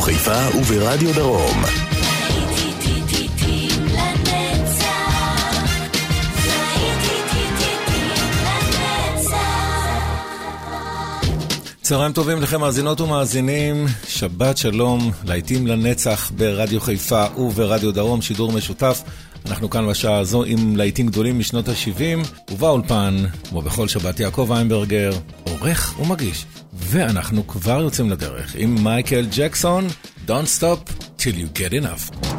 חיפה וברדיו דרום. צהריים טובים לכם מאזינות ומאזינים, שבת שלום, להיטים לנצח ברדיו חיפה וברדיו דרום, שידור משותף. אנחנו כאן בשעה הזו עם להיטים גדולים משנות ה-70, ובאולפן, כמו בכל שבת, יעקב איינברגר, עורך ומגיש. ואנחנו כבר יוצאים לדרך עם מייקל ג'קסון. Don't stop till you get enough.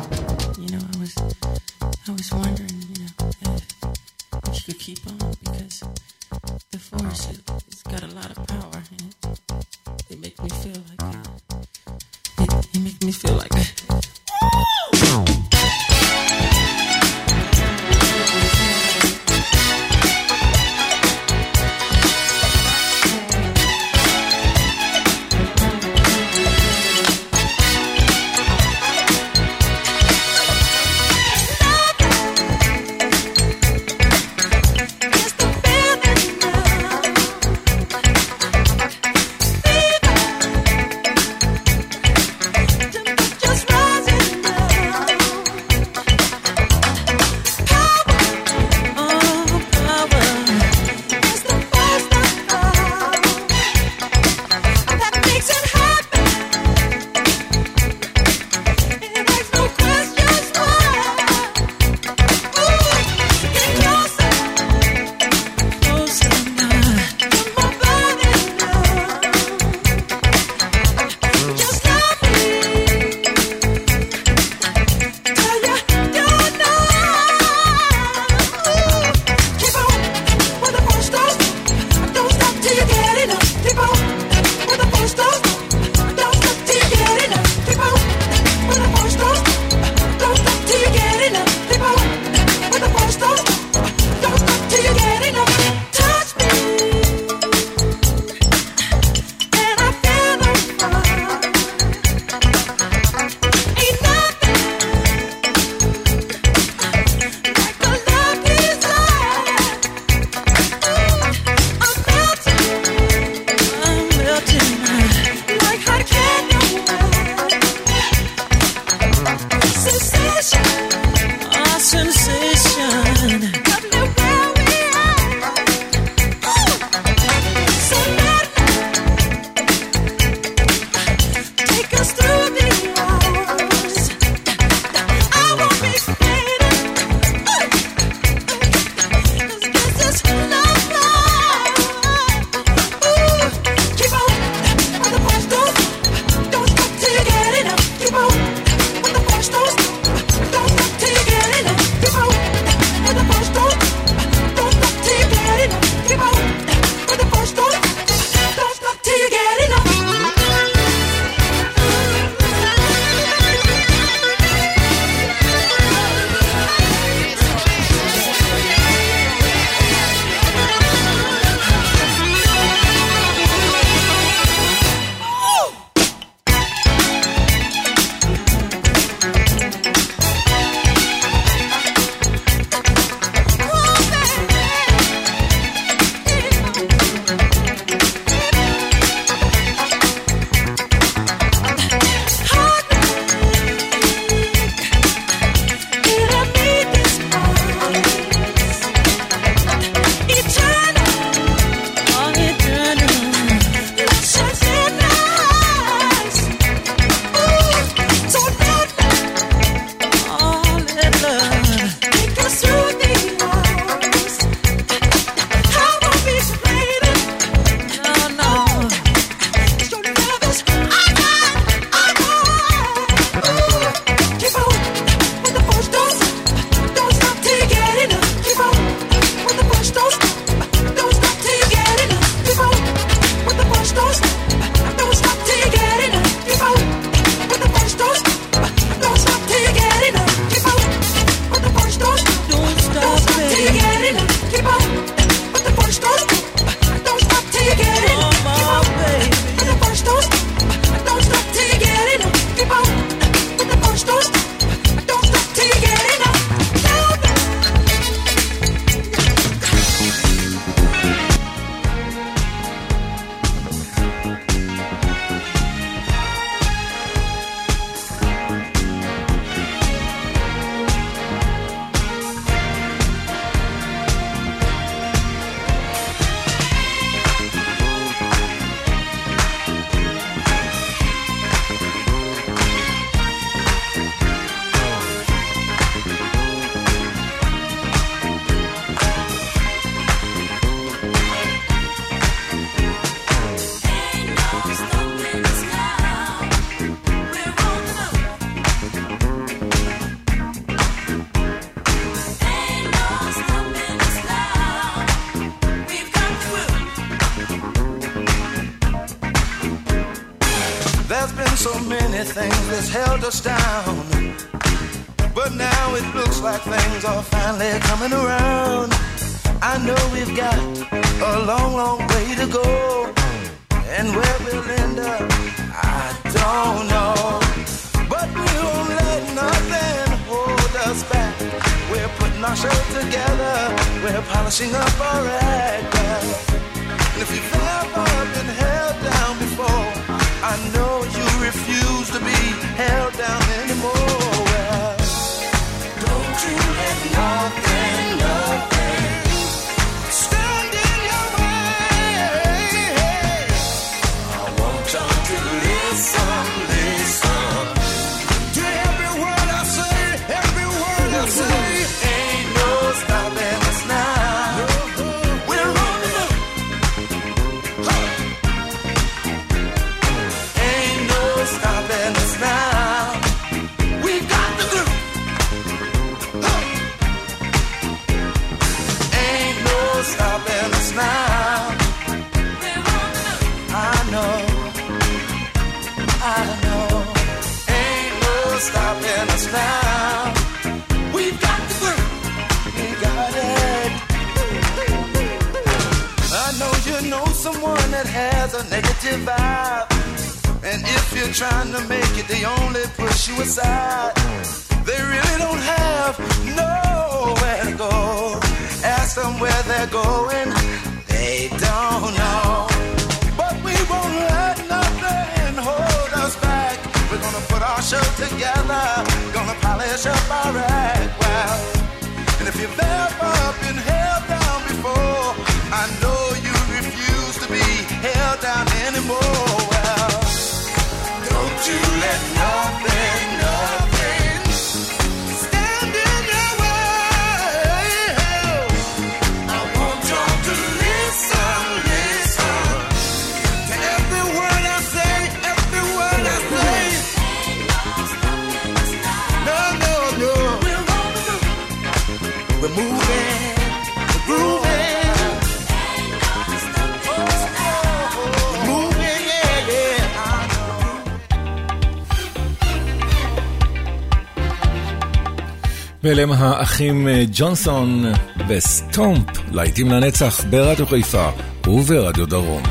ואליהם האחים אה, ג'ונסון וסטומפ, להיטים לנצח ברדיו חיפה וברדיו דרום.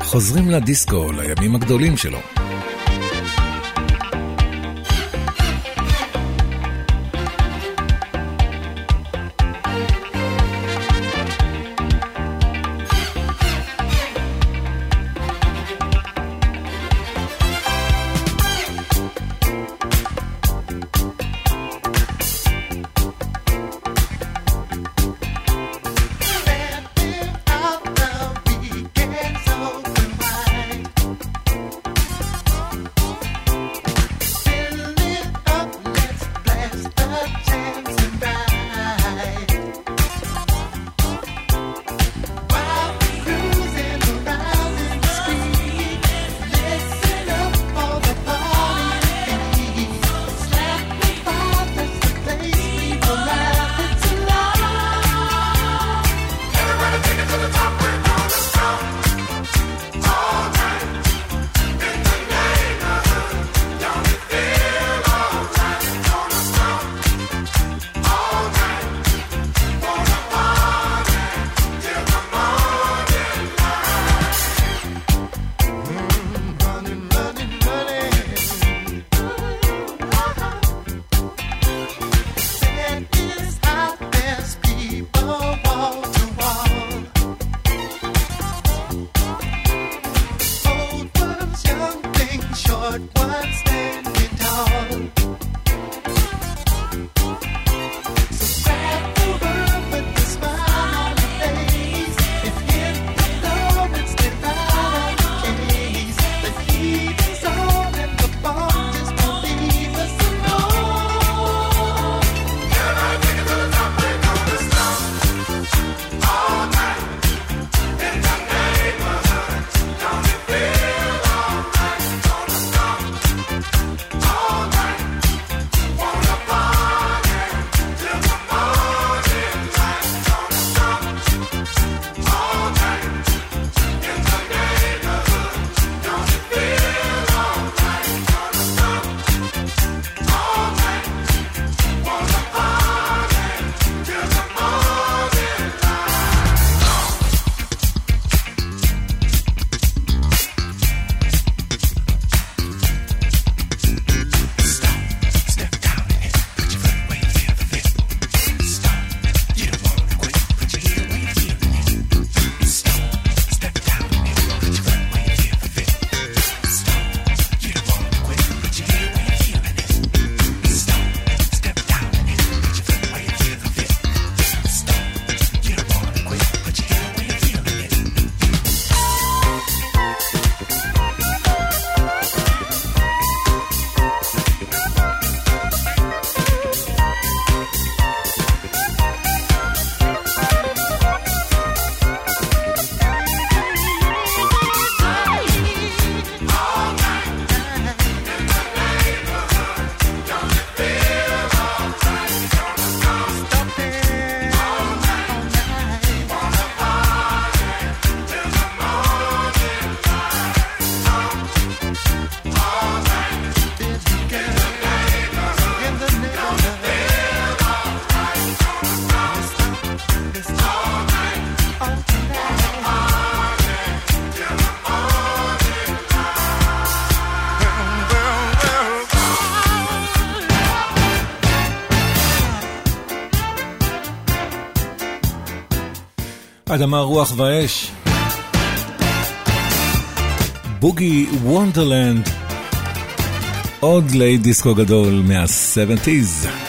חוזרים לדיסקו, לימים הגדולים שלו. אדמה, רוח ואש. Boogie Wonderland. עוד להיט דיסקו גדול מה-70's.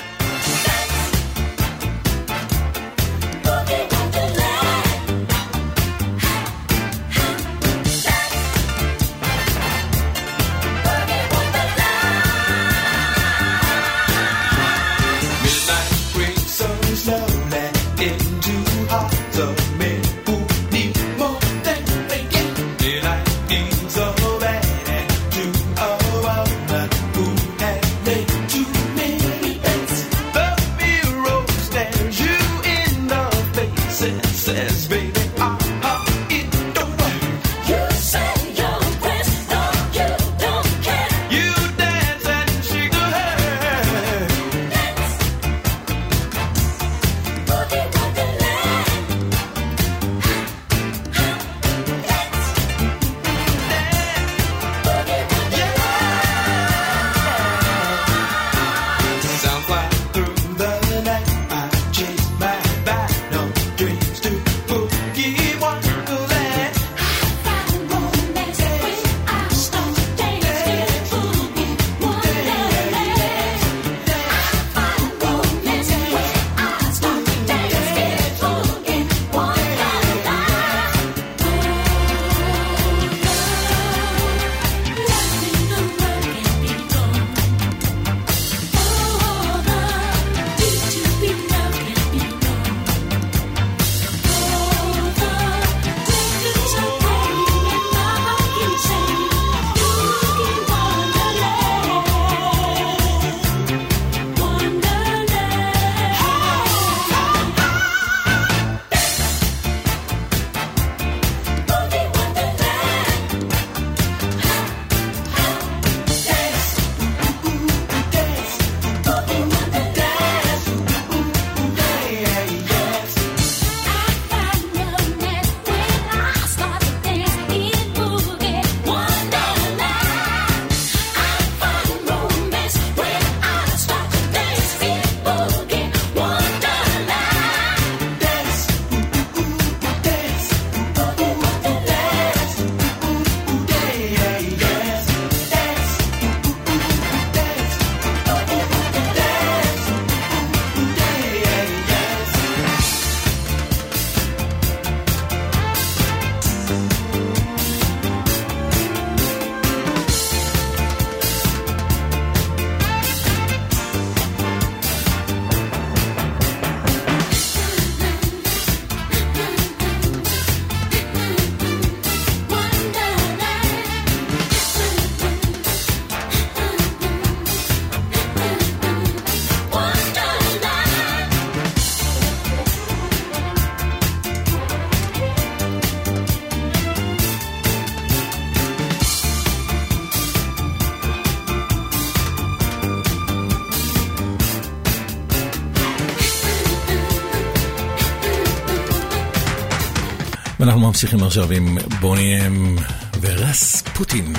ממשיכים עכשיו עם בוני אם ורס פוטין.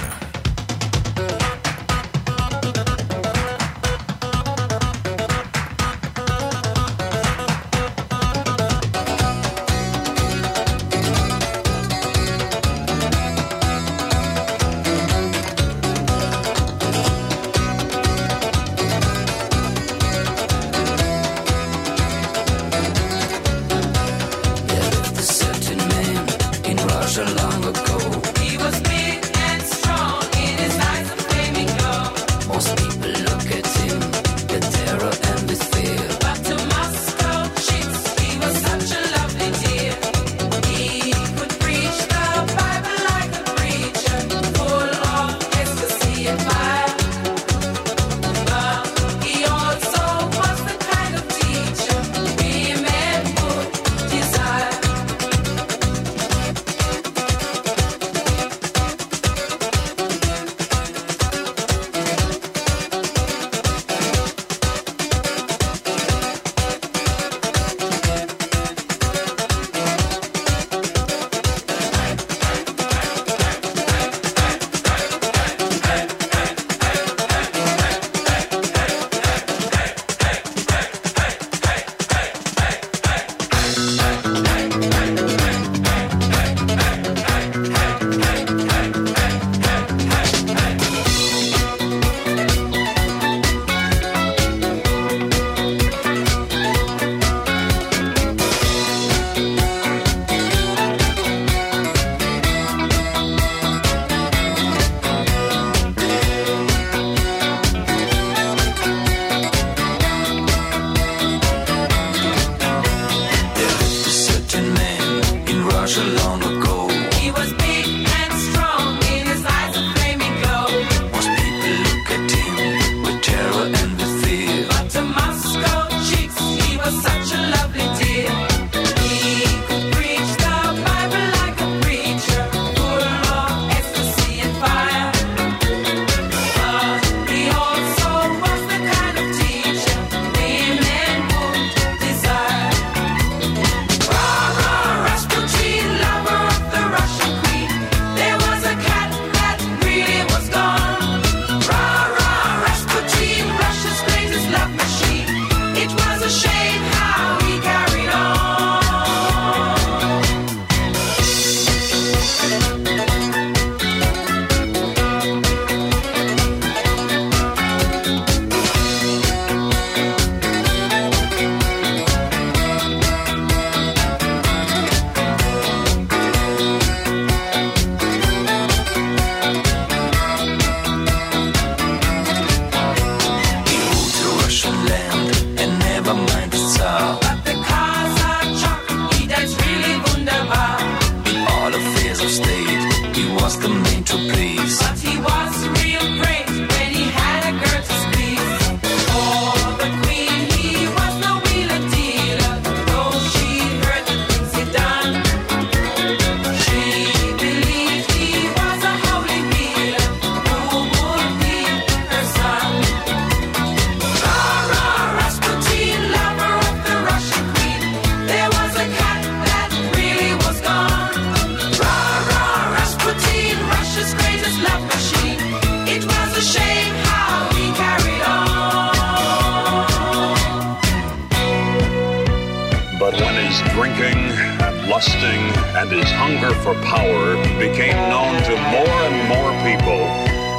His hunger for power became known to more and more people,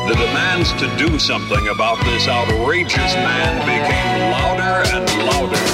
the demands to do something about this outrageous man became louder and louder.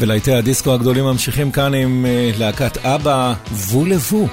ולהיטי הדיסקו הגדולים ממשיכים כאן עם אה, להקת אבא, וו לבו.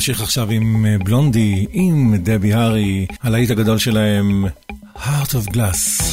נמשיך עכשיו עם אה, בלונדי, עם דבי הארי, הלהיט הגדול שלהם, Heart of Glass.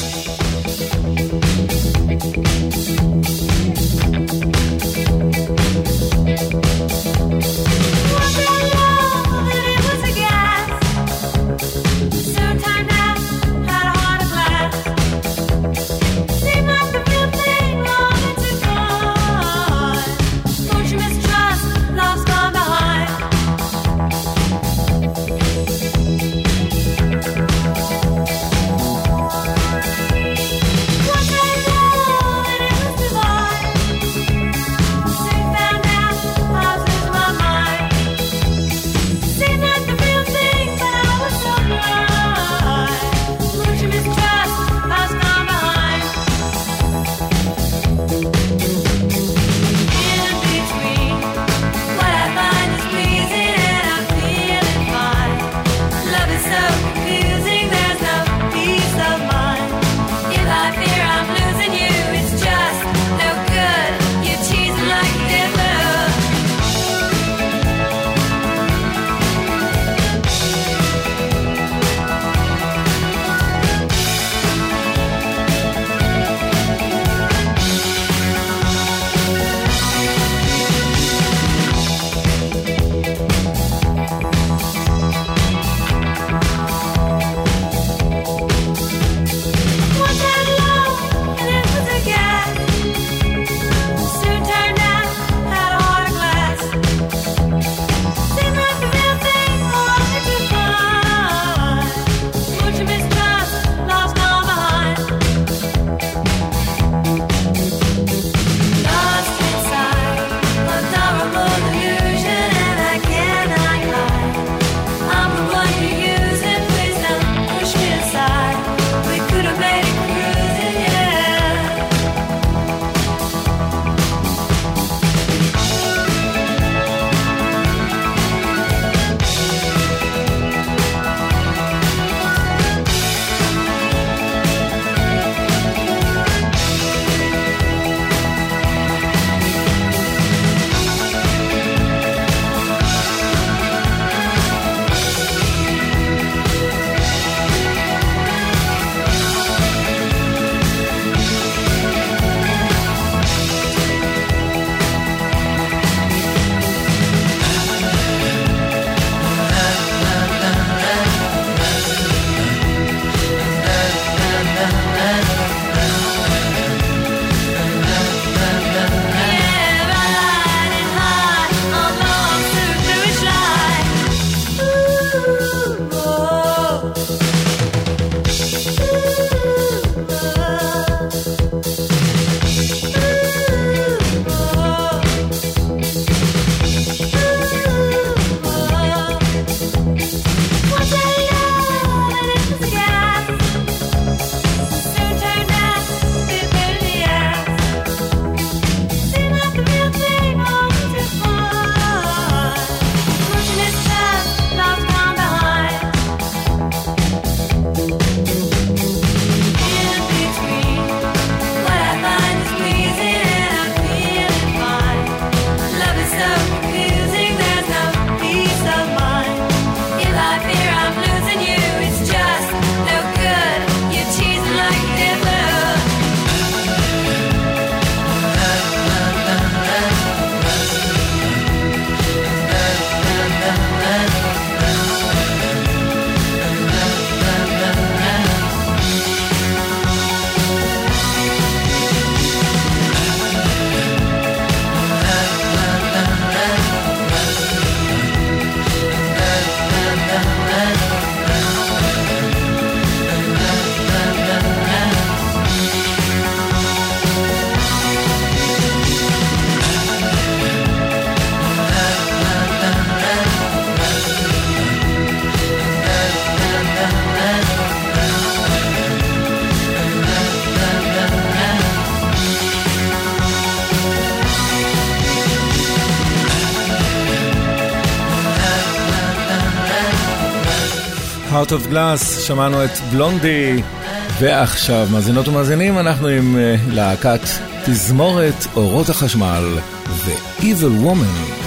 Heart of Glass, שמענו את בלונדי, ועכשיו, מאזינות ומאזינים, אנחנו עם uh, להקת תזמורת אורות החשמל ו-Evil Woman.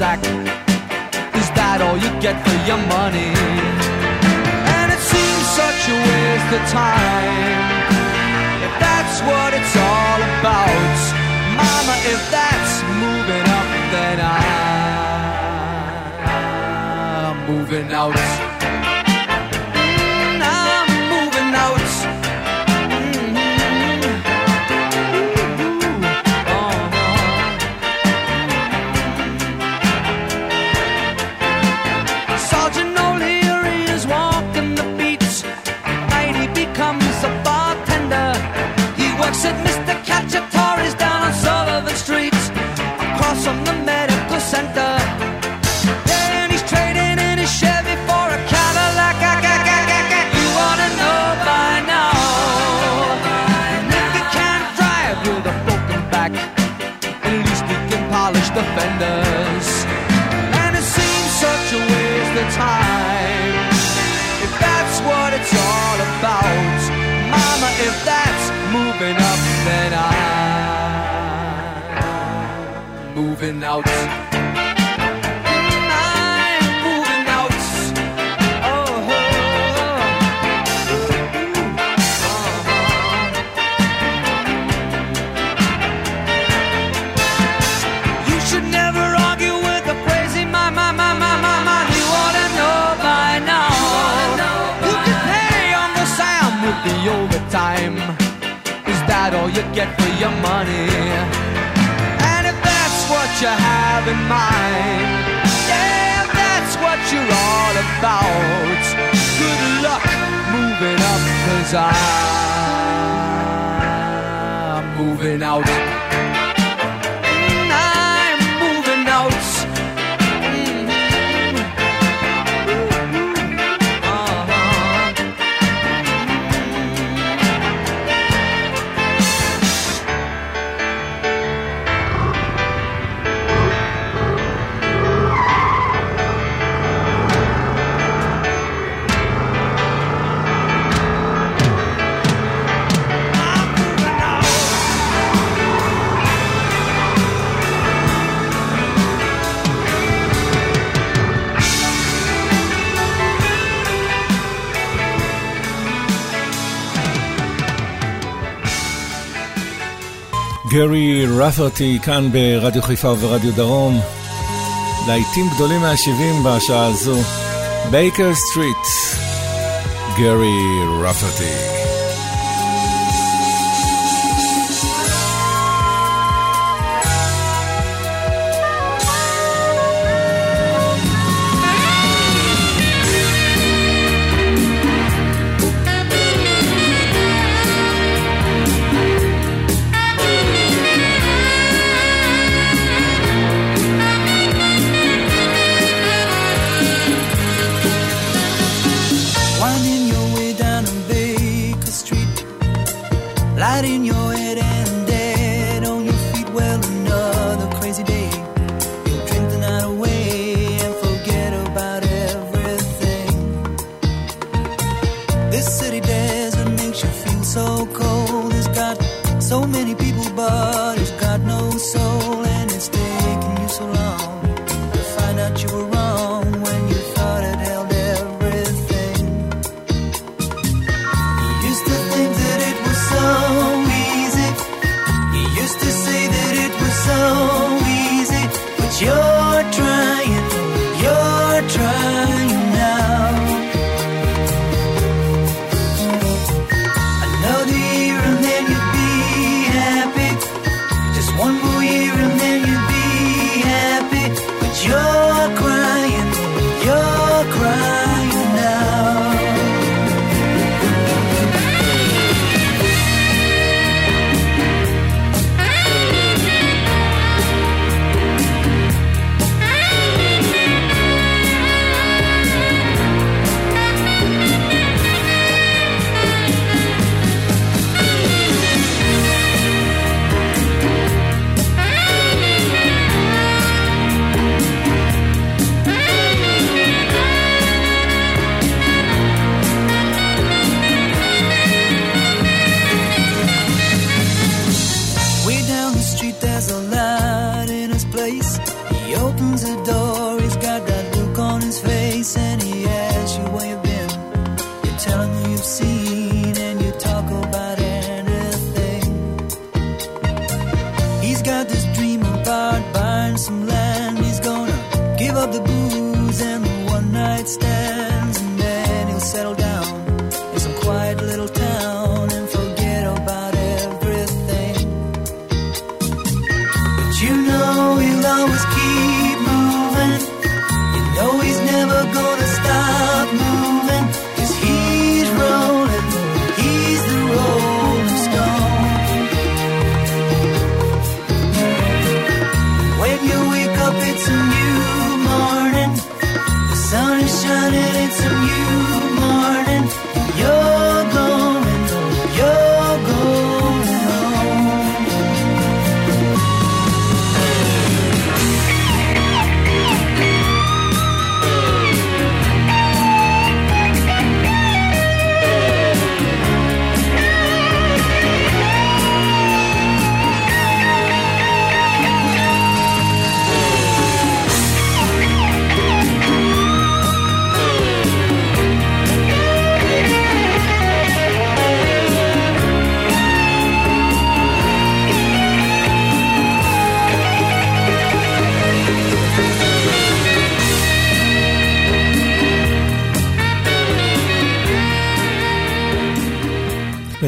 sack. Is that all you get for your money? And it seems such a waste of time. If that's what it's all about, Mama, if that's moving up, then I'm moving out. money. And if that's what you have in mind, yeah, if that's what you're all about, good luck moving up, cause I'm moving out. ג'רי רפרטי כאן ברדיו חיפה וברדיו דרום. להיטים גדולים מהשבעים בשעה הזו. Baker Street, ג'רי רפרטי.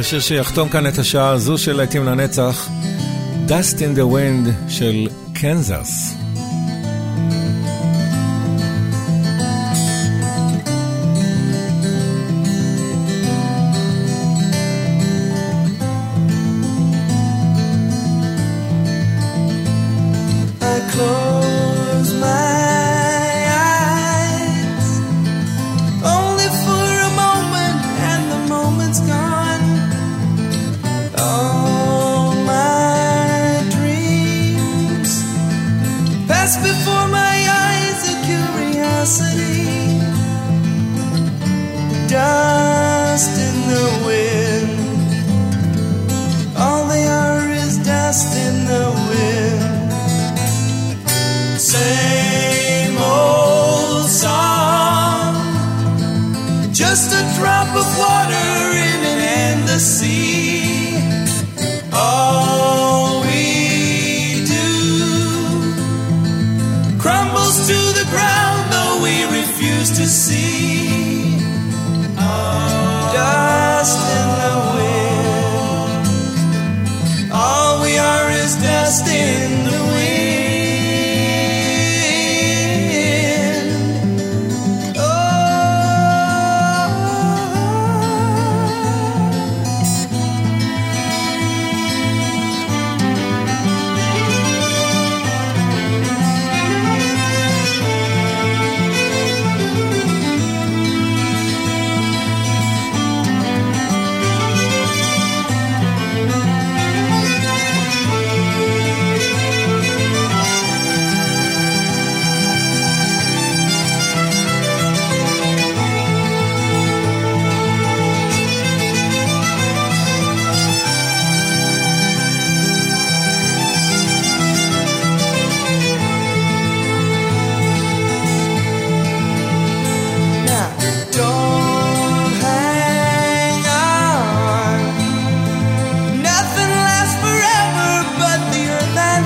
לשיר שיחתום כאן את השעה הזו של להיטים לנצח, Dust in the Wind של קנזס. city. Dust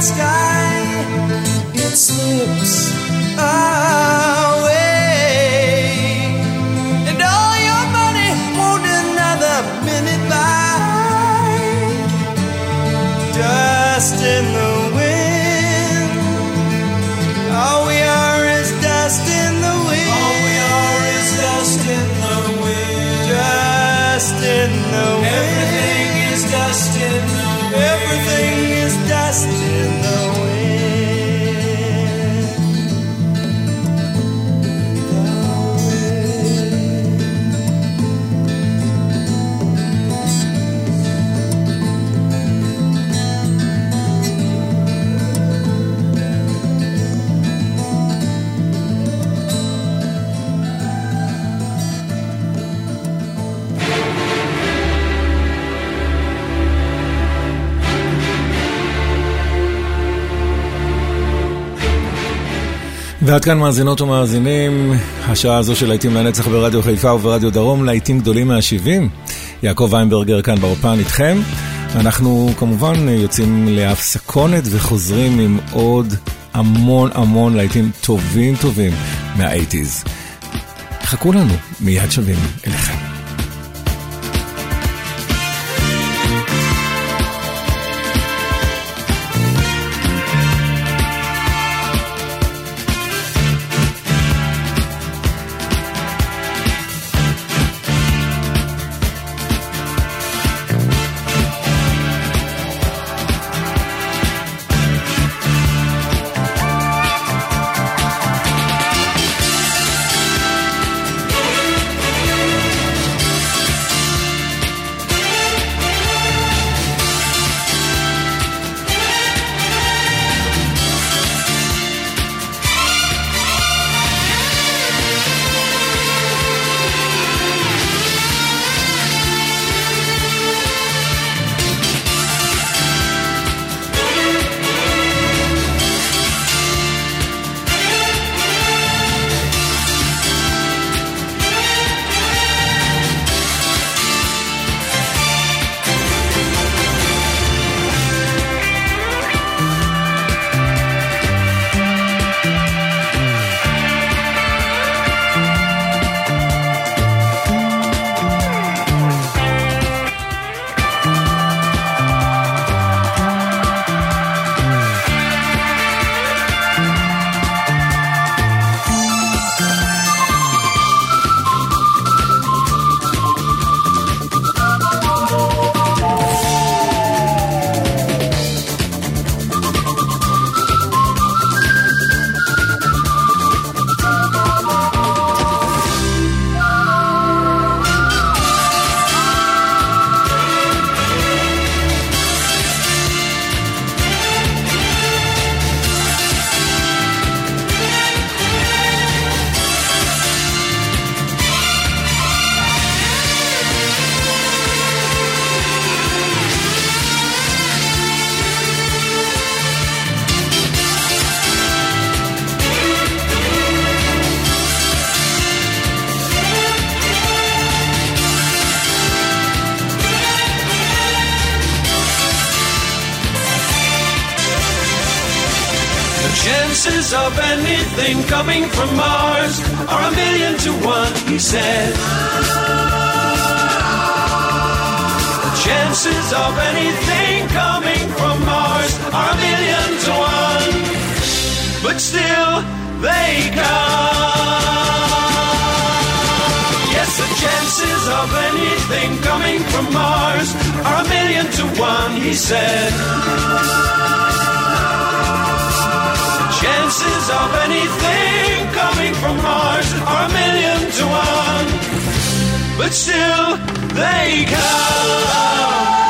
sky, it slips. Ah. ועד כאן מאזינות ומאזינים, השעה הזו של להיטים לנצח ברדיו חיפה וברדיו דרום, להיטים גדולים מהשבעים. יעקב ויינברגר כאן באופן איתכם. אנחנו כמובן יוצאים להפסקונת וחוזרים עם עוד המון המון להיטים טובים טובים מהאייטיז. חכו לנו, מיד שווים אליכם. Anything coming from Mars are a million to one, he said. The chances of anything coming from Mars are a million to one, but still they come. Yes, the chances of anything coming from Mars are a million to one, he said. Chances of anything coming from Mars are a million to one. But still, they come.